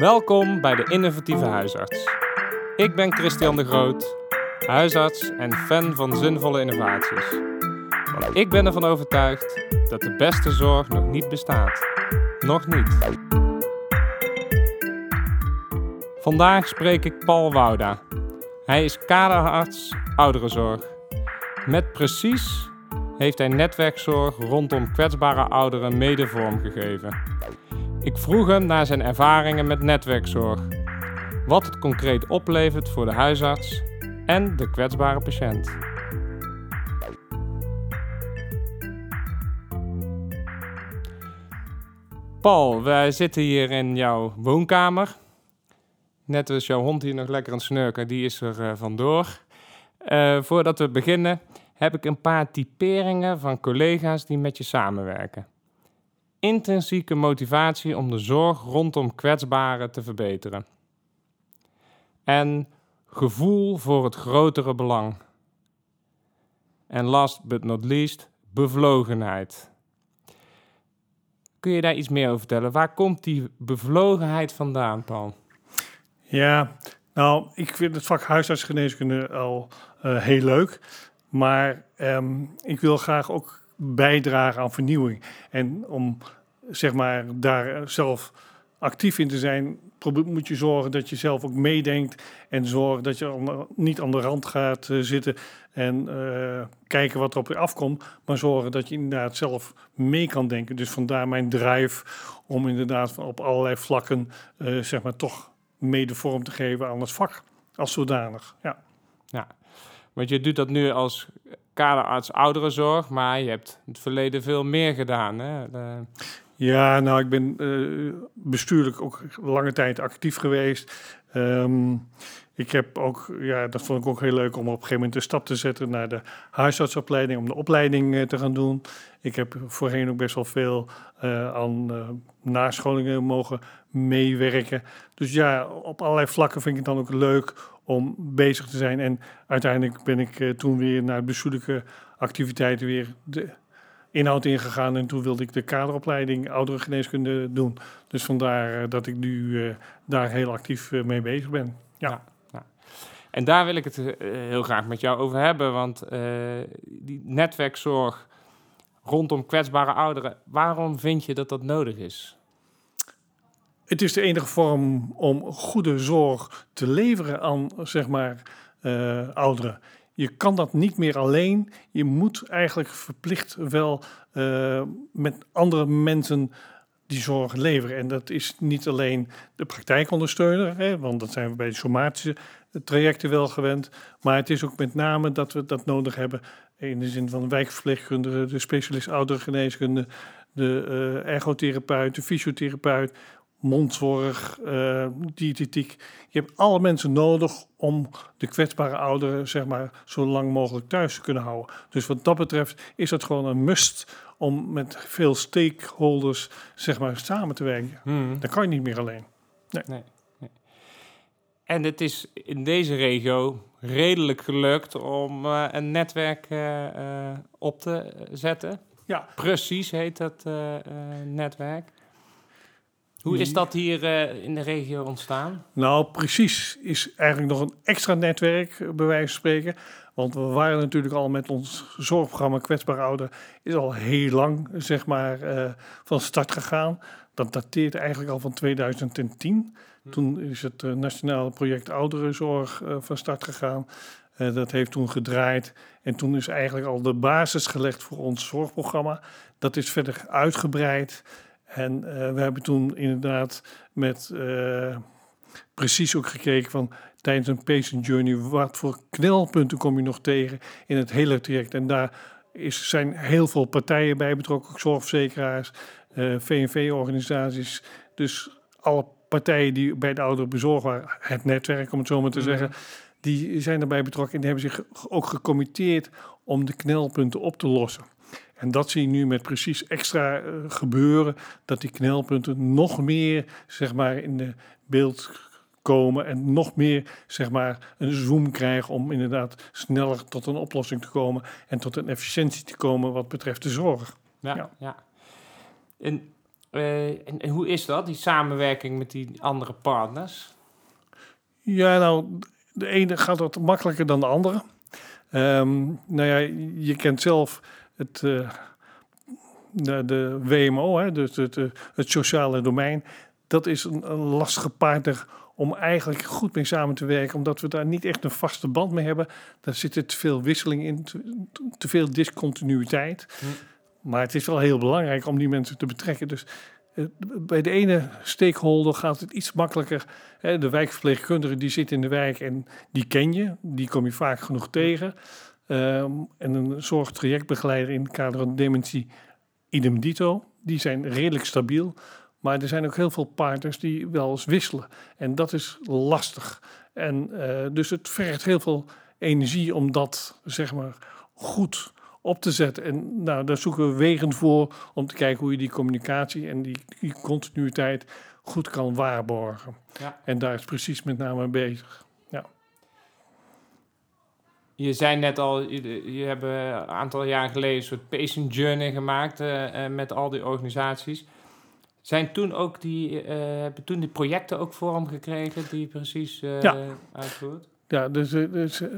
Welkom bij de Innovatieve Huisarts. Ik ben Christian de Groot, huisarts en fan van zinvolle innovaties. Want ik ben ervan overtuigd dat de beste zorg nog niet bestaat. Nog niet. Vandaag spreek ik Paul Wouda. Hij is kaderarts ouderenzorg. Met precies heeft hij netwerkzorg rondom kwetsbare ouderen mede vormgegeven. Ik vroeg hem naar zijn ervaringen met netwerkzorg, wat het concreet oplevert voor de huisarts en de kwetsbare patiënt. Paul, wij zitten hier in jouw woonkamer. Net als jouw hond hier nog lekker aan het snurken, die is er uh, vandoor. Uh, voordat we beginnen, heb ik een paar typeringen van collega's die met je samenwerken. Intrinsieke motivatie om de zorg rondom kwetsbaren te verbeteren. En gevoel voor het grotere belang. En last but not least, bevlogenheid. Kun je daar iets meer over vertellen? Waar komt die bevlogenheid vandaan, Paul? Ja, nou, ik vind het vak huisartsgeneeskunde al uh, heel leuk. Maar um, ik wil graag ook bijdragen aan vernieuwing. En om zeg maar, daar zelf actief in te zijn, moet je zorgen dat je zelf ook meedenkt. En zorgen dat je niet aan de rand gaat uh, zitten en uh, kijken wat er op je afkomt. Maar zorgen dat je inderdaad zelf mee kan denken. Dus vandaar mijn drive om inderdaad op allerlei vlakken, uh, zeg maar, toch mede vorm te geven aan het vak als zodanig. Ja. ja. Want je doet dat nu als kaderarts ouderenzorg, maar je hebt in het verleden veel meer gedaan. Hè? De... Ja, nou, ik ben uh, bestuurlijk ook lange tijd actief geweest. Um, ik heb ook, ja, dat vond ik ook heel leuk om op een gegeven moment de stap te zetten naar de huisartsopleiding, om de opleiding uh, te gaan doen. Ik heb voorheen ook best wel veel uh, aan nascholingen mogen meewerken. Dus ja, op allerlei vlakken vind ik het dan ook leuk om bezig te zijn. En uiteindelijk ben ik toen weer naar bestuurlijke activiteiten weer de inhoud ingegaan. En toen wilde ik de kaderopleiding ouderengeneeskunde doen. Dus vandaar dat ik nu daar heel actief mee bezig ben. ja. ja. En daar wil ik het heel graag met jou over hebben, want uh, die netwerkzorg rondom kwetsbare ouderen, waarom vind je dat dat nodig is? Het is de enige vorm om goede zorg te leveren aan, zeg maar, uh, ouderen. Je kan dat niet meer alleen. Je moet eigenlijk verplicht wel met andere mensen die zorg leveren. En dat is niet alleen de praktijkondersteuner, hè, want dat zijn we bij de somatische trajecten wel gewend. Maar het is ook met name dat we dat nodig hebben in de zin van de wijkverpleegkundige, de specialist oudergeneeskunde, de uh, ergotherapeut, de fysiotherapeut, mondzorg, uh, diëtetiek. Je hebt alle mensen nodig om de kwetsbare ouderen zeg maar, zo lang mogelijk thuis te kunnen houden. Dus wat dat betreft is dat gewoon een must om met veel stakeholders zeg maar, samen te werken. Hmm. Dat kan je niet meer alleen. Nee. nee. En het is in deze regio redelijk gelukt om uh, een netwerk uh, op te zetten. Ja. Precies heet dat netwerk. Hoe is dat hier in de regio ontstaan? Nou, precies is eigenlijk nog een extra netwerk, bij wijze van spreken. Want we waren natuurlijk al met ons zorgprogramma Kwetsbare Ouderen... is al heel lang, zeg maar, van start gegaan. Dat dateert eigenlijk al van 2010... Hm. Toen is het uh, nationale project ouderenzorg van start gegaan. Dat heeft toen gedraaid. En toen is eigenlijk al de basis gelegd voor ons zorgprogramma. Dat is verder uitgebreid. En we hebben toen inderdaad met precies ook gekeken van tijdens een patient journey, wat voor knelpunten kom je nog tegen in het hele traject. En daar is, zijn heel veel partijen bij betrokken, zorgverzekeraars, VNV-organisaties. Dus alle partijen die bij de ouderen bezorgd waren, het netwerk om het zo maar te zeggen, die zijn erbij betrokken en die hebben zich ook gecommitteerd om de knelpunten op te lossen. En dat zie je nu met precies extra uh, gebeuren, dat die knelpunten nog meer zeg maar, in de beeld komen en nog meer zeg maar, een zoom krijgen om inderdaad sneller tot een oplossing te komen en tot een efficiëntie te komen wat betreft de zorg. Ja, ja. ja. En Eh, en, en hoe is dat, die samenwerking met die andere partners? Ja, nou, de ene gaat wat makkelijker dan de andere. Ehm, nou ja, je kent zelf het, eh, de, de WMO, hè, dus het, eh, het sociale domein. Dat is een, een lastige partner om eigenlijk goed mee samen te werken, omdat we daar niet echt een vaste band mee hebben. Daar zit te veel wisseling in, te, te veel discontinuïteit. Hm. Maar het is wel heel belangrijk om die mensen te betrekken. Dus eh, bij de ene stakeholder gaat het iets makkelijker. Hè, de wijkverpleegkundige die zit in de wijk en die ken je, die kom je vaak genoeg tegen. Ehm, en een zorgtrajectbegeleider in het kader van dementie, idem dito, die zijn redelijk stabiel. Maar er zijn ook heel veel partners die wel eens wisselen. En dat is lastig. En eh, dus het vergt heel veel energie om dat zeg maar goed op te zetten. En nou, daar zoeken we wegen voor om te kijken hoe je die communicatie en die, die continuïteit goed kan waarborgen. Ja. En daar is precies met name mee bezig. Je zei net al, je, je hebt een aantal jaar geleden een soort patient journey gemaakt eh, eh, met al die organisaties. Zijn toen ook die, eh, hebben toen die projecten ook vorm gekregen die precies eh Ja. uitvoert? Ja, dus er is, eh,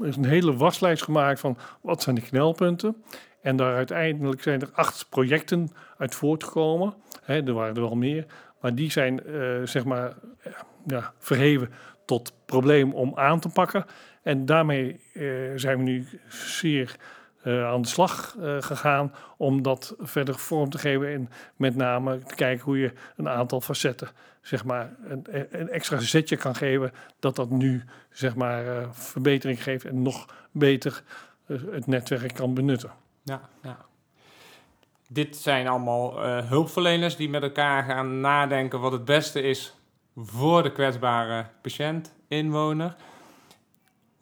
er is een hele waslijst gemaakt van wat zijn de knelpunten. En daar uiteindelijk zijn er acht projecten uit voortgekomen. Hè, er waren er wel meer. Maar die zijn eh, zeg maar eh, ja, verheven tot probleem om aan te pakken. En daarmee eh, zijn we nu zeer eh, aan de slag eh, gegaan om dat verder vorm te geven. En met name te kijken hoe je een aantal facetten, zeg maar, een, een extra zetje kan geven. Dat dat nu, zeg maar, verbetering geeft en nog beter het netwerk kan benutten. Ja, ja. Dit zijn allemaal hulpverleners die met elkaar gaan nadenken wat het beste is voor de kwetsbare patiënt, inwoner.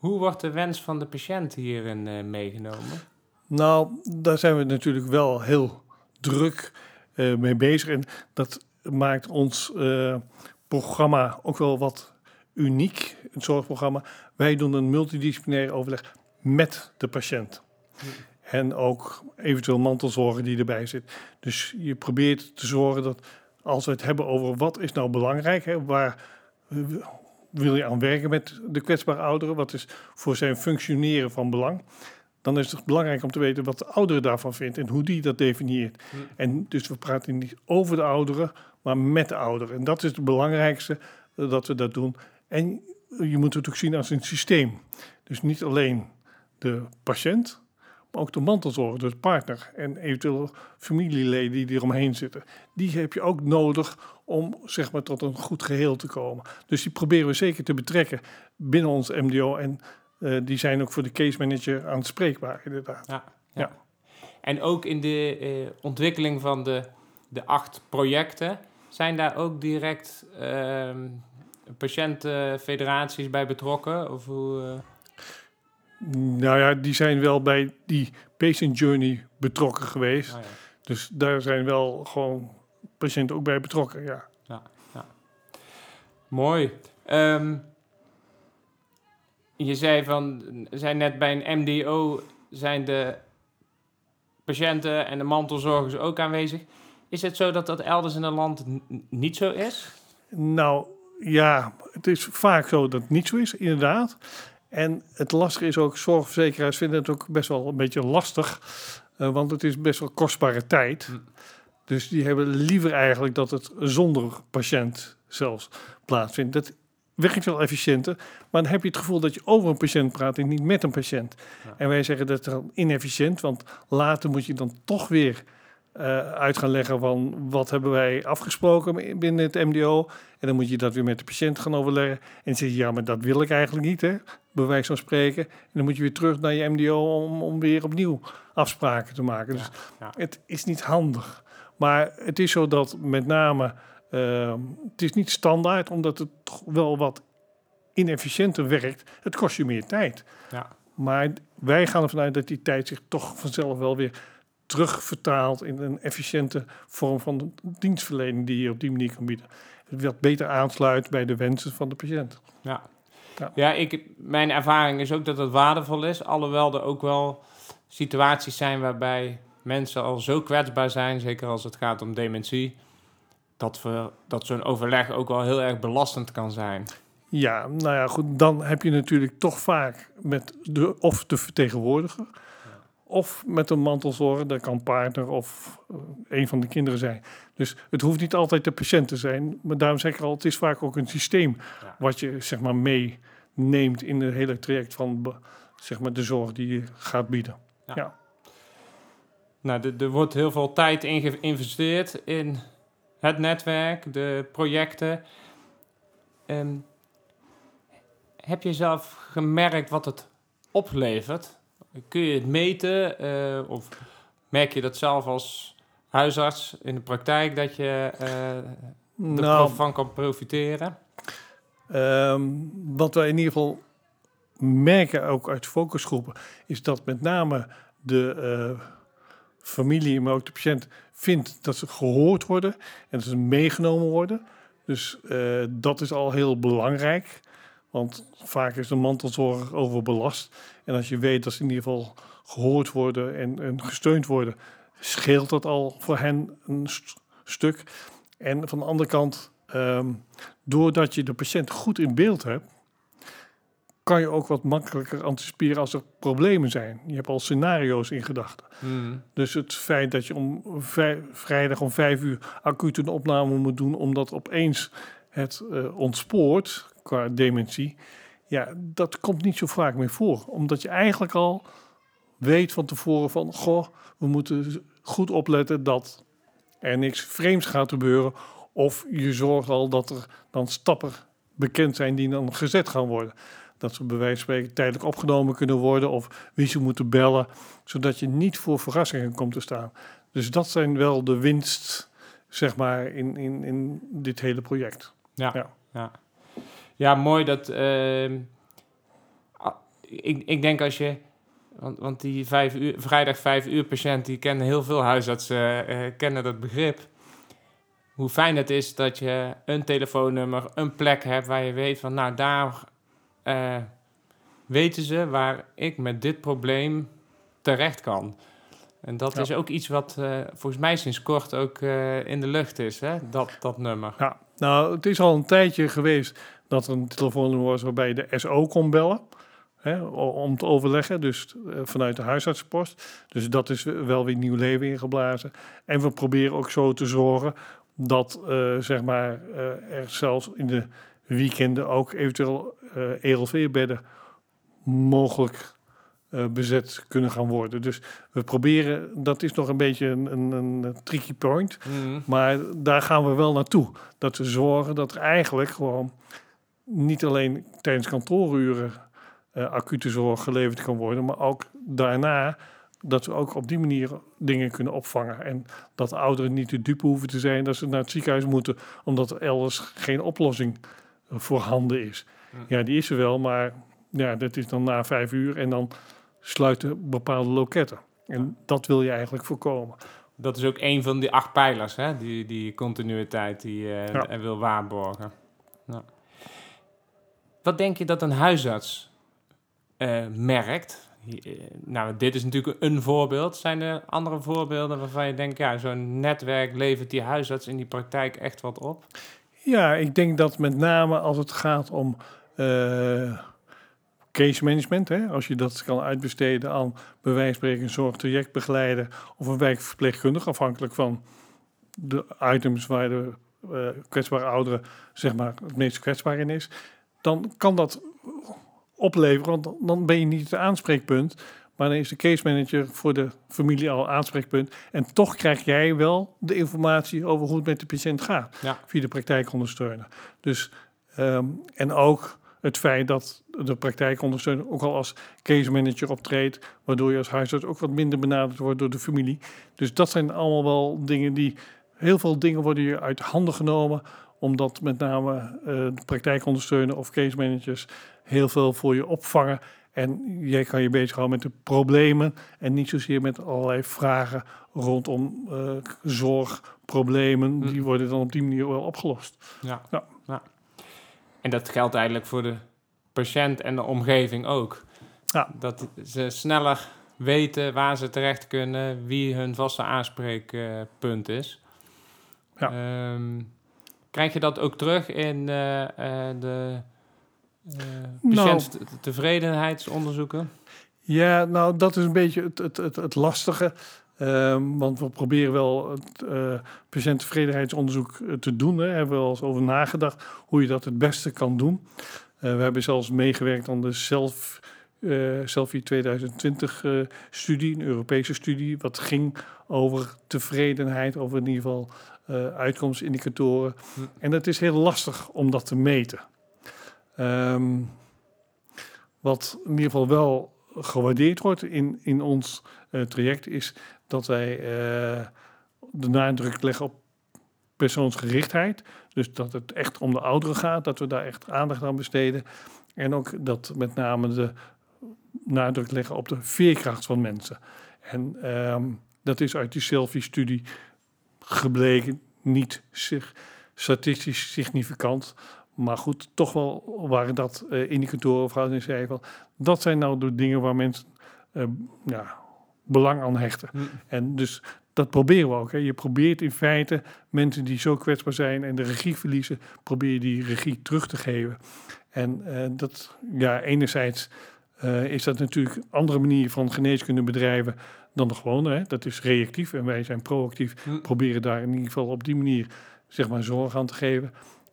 Hoe wordt de wens van de patiënt hierin eh, meegenomen? Nou, daar zijn we natuurlijk wel heel druk eh, mee bezig. En dat maakt ons eh, programma ook wel wat uniek, het zorgprogramma. Wij doen een multidisciplinair overleg met de patiënt. Hm. En ook eventueel mantelzorger die erbij zit. Dus je probeert te zorgen dat als we het hebben over wat is nou belangrijk, hè, waar wil je aan werken met de kwetsbare ouderen, wat is voor zijn functioneren van belang, dan is het belangrijk om te weten wat de oudere daarvan vindt en hoe die dat definieert. Hm. En dus we praten niet over de ouderen, maar met de ouderen. En dat is het belangrijkste eh, dat we dat doen. En je moet het ook zien als een systeem. Dus niet alleen de patiënt, maar ook de mantelzorger, dus de partner en eventueel familieleden die eromheen zitten. Die heb je ook nodig om zeg maar, tot een goed geheel te komen. Dus die proberen we zeker te betrekken binnen ons MDO. En eh, die zijn ook voor de case manager aanspreekbaar, inderdaad. Ja, Ja. En ook in de eh, ontwikkeling van de, de acht projecten, zijn daar ook direct ehm, patiëntenfederaties bij betrokken? Of hoe, eh? Nou ja, die zijn wel bij die patient journey betrokken geweest. ja. Dus daar zijn wel gewoon patiënten ook bij betrokken, ja. Mooi. Ehm, je zei van, zijn net bij een MDO zijn de patiënten en de mantelzorgers ook aanwezig. Is het zo dat dat elders in het land niet zo is? Nou ja, het is vaak zo dat het niet zo is, inderdaad. En het lastige is ook, zorgverzekeraars vinden het ook best wel een beetje lastig. eh, want het is best wel kostbare tijd. Hm. Dus die hebben liever eigenlijk dat het zonder patiënt zelfs plaatsvindt. Dat werkt wel efficiënter, maar dan heb je het gevoel dat je over een patiënt praat en niet met een patiënt. Ja. En wij zeggen dat is dan inefficiënt, want later moet je dan toch weer eh, uit gaan leggen van wat hebben wij afgesproken binnen het MDO. En dan moet je dat weer met de patiënt gaan overleggen. En dan zeg je, ja, maar dat wil ik eigenlijk niet, hè, bij wijze van spreken. En dan moet je weer terug naar je MDO om, om weer opnieuw afspraken te maken. Dus ja. het is niet handig. Maar het is zo dat met name, ehm, het is niet standaard, omdat het toch wel wat inefficiënter werkt. Het kost je meer tijd. Ja. Maar wij gaan ervan uit dat die tijd zich toch vanzelf wel weer terugvertaalt in een efficiënte vorm van dienstverlening die je op die manier kan bieden. Het wat beter aansluit bij de wensen van de patiënt. Ja, Ja. ja ik, mijn ervaring is ook dat het waardevol is. Alhoewel er ook wel situaties zijn waarbij mensen al zo kwetsbaar zijn, zeker als het gaat om dementie, dat, we, dat zo'n overleg ook wel heel erg belastend kan zijn. Ja, nou ja, goed. Dan heb je natuurlijk toch vaak met de, of de vertegenwoordiger. Of met een mantelzorger, dat kan partner of uh, een van de kinderen zijn. Dus het hoeft niet altijd de patiënt te zijn. Maar daarom zeg ik al, het is vaak ook een systeem Ja. wat je zeg maar meeneemt in het hele traject van zeg maar, de zorg die je gaat bieden. Nou, er- er wordt heel veel tijd in geïnvesteerd in het netwerk, de projecten. Ehm, heb je zelf gemerkt wat het oplevert? Kun je het meten? eh, of merk je dat zelf als huisarts in de praktijk dat je eh Nou, ervan kan profiteren? Ehm, wat wij in ieder geval merken, ook uit focusgroepen, is dat met name de eh, familie, maar ook de patiënt, vindt dat ze gehoord worden en dat ze meegenomen worden. Dus dat is al heel belangrijk, want vaak is de mantelzorg overbelast. En als je weet dat ze in ieder geval gehoord worden en, en gesteund worden, scheelt dat al voor hen een st- stuk. En van de andere kant, ehm, doordat je de patiënt goed in beeld hebt, kan je ook wat makkelijker anticiperen als er problemen zijn. Je hebt al scenario's in gedachten. Hmm. Dus het feit dat je om vrijdag om vijf uur acuut een opname moet doen, omdat opeens het eh, ontspoort qua dementie, ja, dat komt niet zo vaak meer voor. Omdat je eigenlijk al weet van tevoren van, goh, we moeten goed opletten dat er niks vreemds gaat gebeuren. Of je zorgt al dat er dan stappen bekend zijn die dan gezet gaan worden. Dat ze bij wijze van spreken tijdelijk opgenomen kunnen worden of wie ze moeten bellen, zodat je niet voor verrassingen komt te staan. Dus dat zijn wel de winst, zeg maar, in, in, in dit hele project. Ja, Ja. ja. Ja. mooi dat. ehm, ah, ik, ik denk als je. Want, want die vijf uur, vrijdag vijf uur patiënt, die kennen heel veel huisartsen, eh, kennen dat begrip. Hoe fijn het is dat je een telefoonnummer, een plek hebt waar je weet van, nou daar eh, weten ze waar ik met dit probleem terecht kan. En dat Ja. is ook iets wat volgens mij sinds kort ook in de lucht is, hè? Dat, dat nummer. Ja, nou, het is al een tijdje geweest dat er een telefoonnummer was waarbij je de SO kon bellen. Hè, om te overleggen, dus eh, vanuit de huisartsenpost. Dus dat is wel weer nieuw leven ingeblazen. En we proberen ook zo te zorgen dat eh, zeg maar, eh, er zelfs in de weekenden ook eventueel eh ELV-bedden mogelijk bezet kunnen gaan worden. Dus we proberen, dat is nog een beetje een, een, een tricky point. Mhm. Maar daar gaan we wel naartoe. Dat we zorgen dat er eigenlijk gewoon niet alleen tijdens kantooruren eh, acute zorg geleverd kan worden, maar ook daarna dat we ook op die manier dingen kunnen opvangen. En dat ouderen niet de dupe hoeven te zijn dat ze naar het ziekenhuis moeten, omdat er elders geen oplossing eh, voorhanden is. Ja, die is er wel, maar ja, dat is dan na vijf uur en dan sluiten bepaalde loketten. En dat wil je eigenlijk voorkomen. Dat is ook een van die acht pijlers, hè? Die, die continuïteit die je Ja. er wil waarborgen. Wat denk je dat een huisarts eh, merkt? Eh, nou, dit is natuurlijk een voorbeeld. Zijn er andere voorbeelden waarvan je denkt, ja, zo'n netwerk levert die huisarts in die praktijk echt wat op? Ja, ik denk dat met name als het gaat om eh, case management, hè, als je dat kan uitbesteden aan bij wijze van spreken een of een wijkverpleegkundige, afhankelijk van de items waar de kwetsbare ouderen zeg maar, het meest kwetsbaar in is, dan kan dat opleveren, want dan- ben je niet het aanspreekpunt, maar dan is de case manager voor de familie al aanspreekpunt. En toch krijg jij wel de informatie over hoe het met de patiënt gaat Ja. via de praktijkondersteuner. Dus, ehm, en ook het feit dat de praktijkondersteuner ook al als case manager optreedt, waardoor je als huisarts ook wat minder benaderd wordt door de familie. Dus dat zijn allemaal wel dingen die, heel veel dingen worden je uit handen genomen, omdat met name de praktijkondersteuner of case managers heel veel voor je opvangen. En jij kan je bezighouden met de problemen en niet zozeer met allerlei vragen rondom eh, zorgproblemen. Hm. Die worden dan op die manier wel opgelost. Ja. Ja. ja. En dat geldt eigenlijk voor de patiënt en de omgeving ook. Ja. Dat ze sneller weten waar ze terecht kunnen, wie hun vaste aanspreekpunt is. Ja. Ehm, krijg je dat ook terug in eh, eh, de uh, Nou. patiënttevredenheidsonderzoeken? Ja, nou, dat is een beetje het, het, het, het lastige. Ehm, want we proberen wel het eh, patiënttevredenheidsonderzoek eh, te doen. Hè. Hebben we wel eens over nagedacht hoe je dat het beste kan doen. Eh, we hebben zelfs meegewerkt aan de Self, eh, Selfie 2020-studie, een Europese studie, wat ging over tevredenheid, over in ieder geval eh, uitkomstindicatoren. Hm. En het is heel lastig om dat te meten. Ehm, wat in ieder geval wel gewaardeerd wordt in, in ons eh, traject, is dat wij eh, de nadruk leggen op persoonsgerichtheid. Dus dat het echt om de ouderen gaat, dat we daar echt aandacht aan besteden. En ook dat met name de nadruk leggen op de veerkracht van mensen. En ehm, dat is uit die selfie-studie gebleken, niet zich statistisch significant. Maar goed, toch wel waren dat eh, indicatoren of houding zei van dat zijn nou de dingen waar mensen eh, ja, belang aan hechten. Hm. En dus dat proberen we ook. Hè. Je probeert in feite mensen die zo kwetsbaar zijn en de regie verliezen, probeer je die regie terug te geven. En eh, dat, ja, enerzijds is dat natuurlijk een andere manier van geneeskunde bedrijven dan de gewone. Hè. Dat is reactief en wij zijn proactief. Hm. Proberen daar in ieder geval op die manier zeg maar, zorg aan te geven.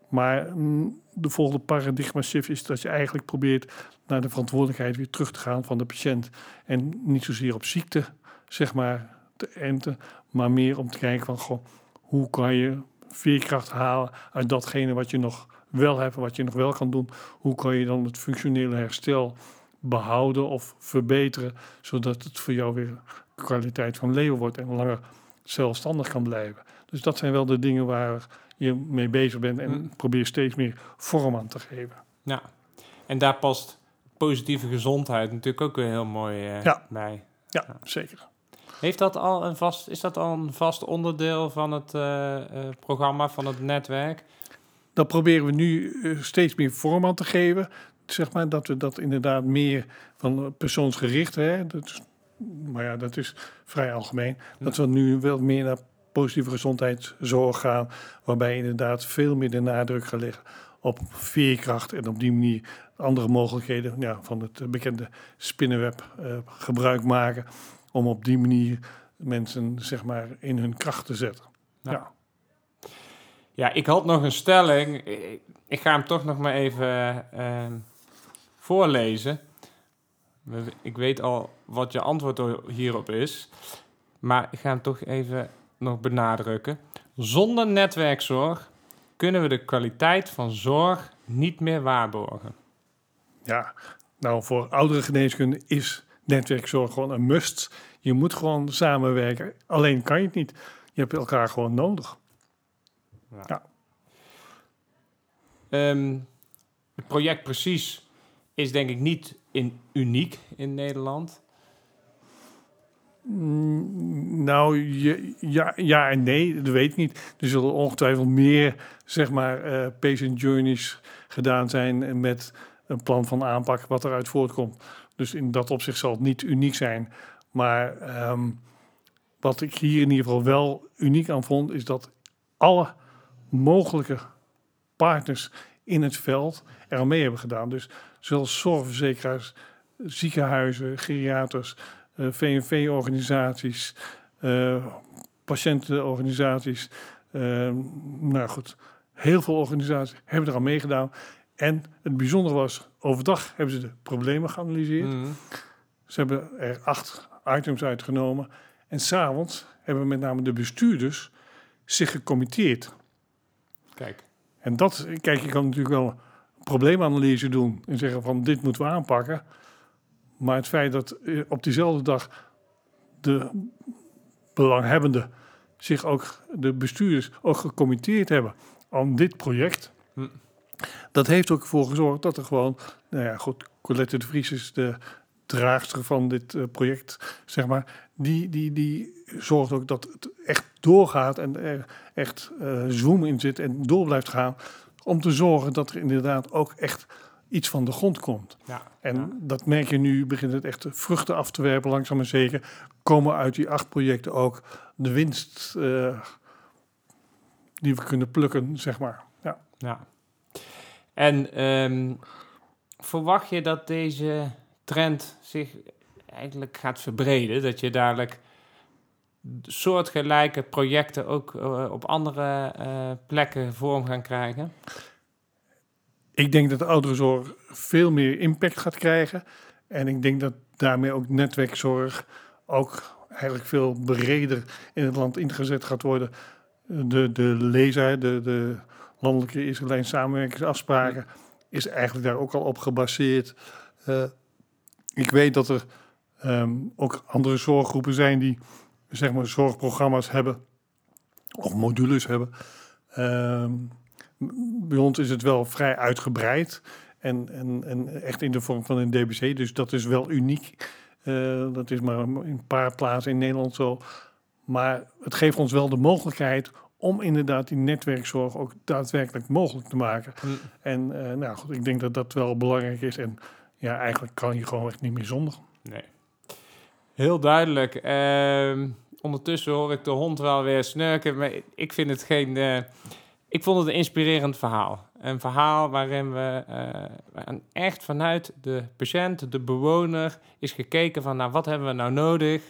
Maar mm, de volgende paradigma shift is dat je eigenlijk probeert naar de verantwoordelijkheid weer terug te gaan van de patiënt. En niet zozeer op ziekte, zeg maar, te enten, maar meer om te kijken van, goh, hoe kan je veerkracht halen uit datgene wat je nog wel hebt, wat je nog wel kan doen. Hoe kan je dan het functionele herstel behouden of verbeteren, zodat het voor jou weer kwaliteit van leven wordt en langer zelfstandig kan blijven. Dus dat zijn wel de dingen waar je mee bezig bent en Mm. probeer steeds meer vorm aan te geven. Ja. En daar past positieve gezondheid natuurlijk ook weer heel mooi eh, Ja. bij. Ja, Ja. zeker. Heeft dat al een vast, is dat al een vast onderdeel van het eh, eh, programma, van het netwerk? Dat proberen we nu eh, steeds meer vorm aan te geven. Zeg maar dat we dat inderdaad meer van persoonsgericht, hè, dat maar ja, dat is vrij algemeen. Dat we nu wel meer naar positieve gezondheidszorg gaan, waarbij inderdaad veel meer de nadruk gaat liggen op veerkracht en op die manier andere mogelijkheden ja, van het bekende spinnenweb eh, gebruik maken om op die manier mensen zeg maar in hun kracht te zetten. Ja. ja. Ik had nog een stelling. Ik, ik ga hem toch nog maar even eh, voorlezen. Ik weet al wat je antwoord hierop is. Maar ik ga hem toch even nog benadrukken. Zonder netwerkzorg kunnen we de kwaliteit van zorg niet meer waarborgen. Ja, nou voor oudere geneeskunde is netwerkzorg gewoon een must. Je moet gewoon samenwerken. Alleen kan je het niet. Je hebt elkaar gewoon nodig. Ehm, het project Precies is denk ik niet in, uniek in Nederland. Mm, Nou, ja, ja en nee, dat weet ik niet. Er zullen ongetwijfeld meer, zeg maar, eh, patient journeys gedaan zijn met een plan van aanpak wat eruit voortkomt. Dus in dat opzicht zal het niet uniek zijn. Maar ehm, wat ik hier in ieder geval wel uniek aan vond, is dat alle mogelijke partners in het veld er aan mee hebben gedaan. Dus zowel zorgverzekeraars, ziekenhuizen, geriaters, eh, VNV-organisaties, eh, patiëntenorganisaties. eh, nou goed, heel veel organisaties hebben er aan meegedaan. En het bijzondere was, overdag hebben ze de problemen geanalyseerd. Mhm. Ze hebben er acht items uitgenomen. En s'avonds hebben met name de bestuurders zich gecommitteerd. Kijk. En dat, kijk, je kan natuurlijk wel een probleemanalyse doen en zeggen van dit moeten we aanpakken. Maar het feit dat eh, op diezelfde dag de belanghebbenden zich ook, de bestuurders, ook gecommitteerd hebben aan dit project. Hm. Dat heeft ook ervoor gezorgd dat er gewoon, nou ja, goed, Colette de Vries is de draagster van dit eh, project, zeg maar. Die, die, die zorgt ook dat het echt doorgaat en er echt eh zoom in zit en door blijft gaan. Om te zorgen dat er inderdaad ook echt iets van de grond komt. Ja. En ja. dat merk je nu, begint het echt vruchten af te werpen, langzaam maar zeker. Komen uit die acht projecten ook de winst, eh, die we kunnen plukken, zeg maar. Ja. Ja. En ehm, verwacht je dat deze trend zich eigenlijk gaat verbreden? Dat je dadelijk soortgelijke projecten ook eh, op andere eh, plekken vorm gaan krijgen? Ik denk dat de ouderenzorg veel meer impact gaat krijgen. En ik denk dat daarmee ook netwerkzorg ook eigenlijk veel breder in het land ingezet gaat worden. De, de LESA, de, de Landelijke Israëlische Samenwerkingsafspraken, is eigenlijk daar ook al op gebaseerd. Uh, ik weet dat er um, ook andere zorggroepen zijn die zeg maar zorgprogramma's hebben of modules hebben. Um, bij ons is het wel vrij uitgebreid en, en, en echt in de vorm van een DBC, dus dat is wel uniek. Uh, dat is maar in een paar plaatsen in Nederland zo. Maar het geeft ons wel de mogelijkheid om inderdaad die netwerkzorg ook daadwerkelijk mogelijk te maken. Mm. En uh, nou goed, ik denk dat dat wel belangrijk is. En ja, eigenlijk kan je gewoon echt niet meer zonder. Nee. Heel duidelijk. Uh, ondertussen hoor ik de hond wel weer snurken. Maar ik vind het geen. Uh, ik vond het een inspirerend verhaal. Een verhaal waarin we uh, echt vanuit de patiënt, de bewoner, is gekeken van nou, wat hebben we nou nodig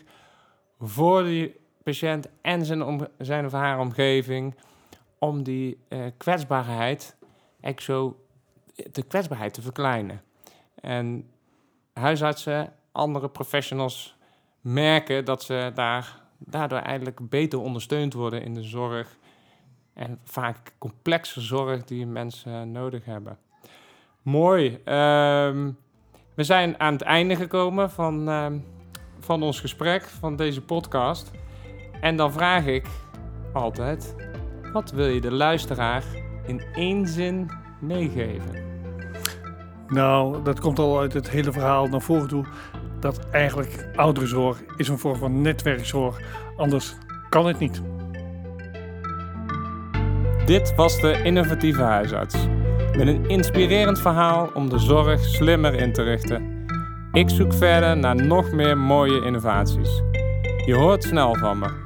voor die patiënt en zijn, om, zijn of haar omgeving om die uh, kwetsbaarheid, zo, de kwetsbaarheid te verkleinen. En huisartsen, andere professionals merken dat ze daar, daardoor eigenlijk beter ondersteund worden in de zorg. En vaak complexe zorg die mensen nodig hebben. Mooi. Um, we zijn aan het einde gekomen van, um, van ons gesprek, van deze podcast. En dan vraag ik altijd: wat wil je de luisteraar in één zin meegeven? Nou, dat komt al uit het hele verhaal naar voren toe. Dat eigenlijk ouderenzorg is een vorm van netwerkzorg. Anders kan het niet. Dit was de innovatieve huisarts. Met een inspirerend verhaal om de zorg slimmer in te richten. Ik zoek verder naar nog meer mooie innovaties. Je hoort snel van me.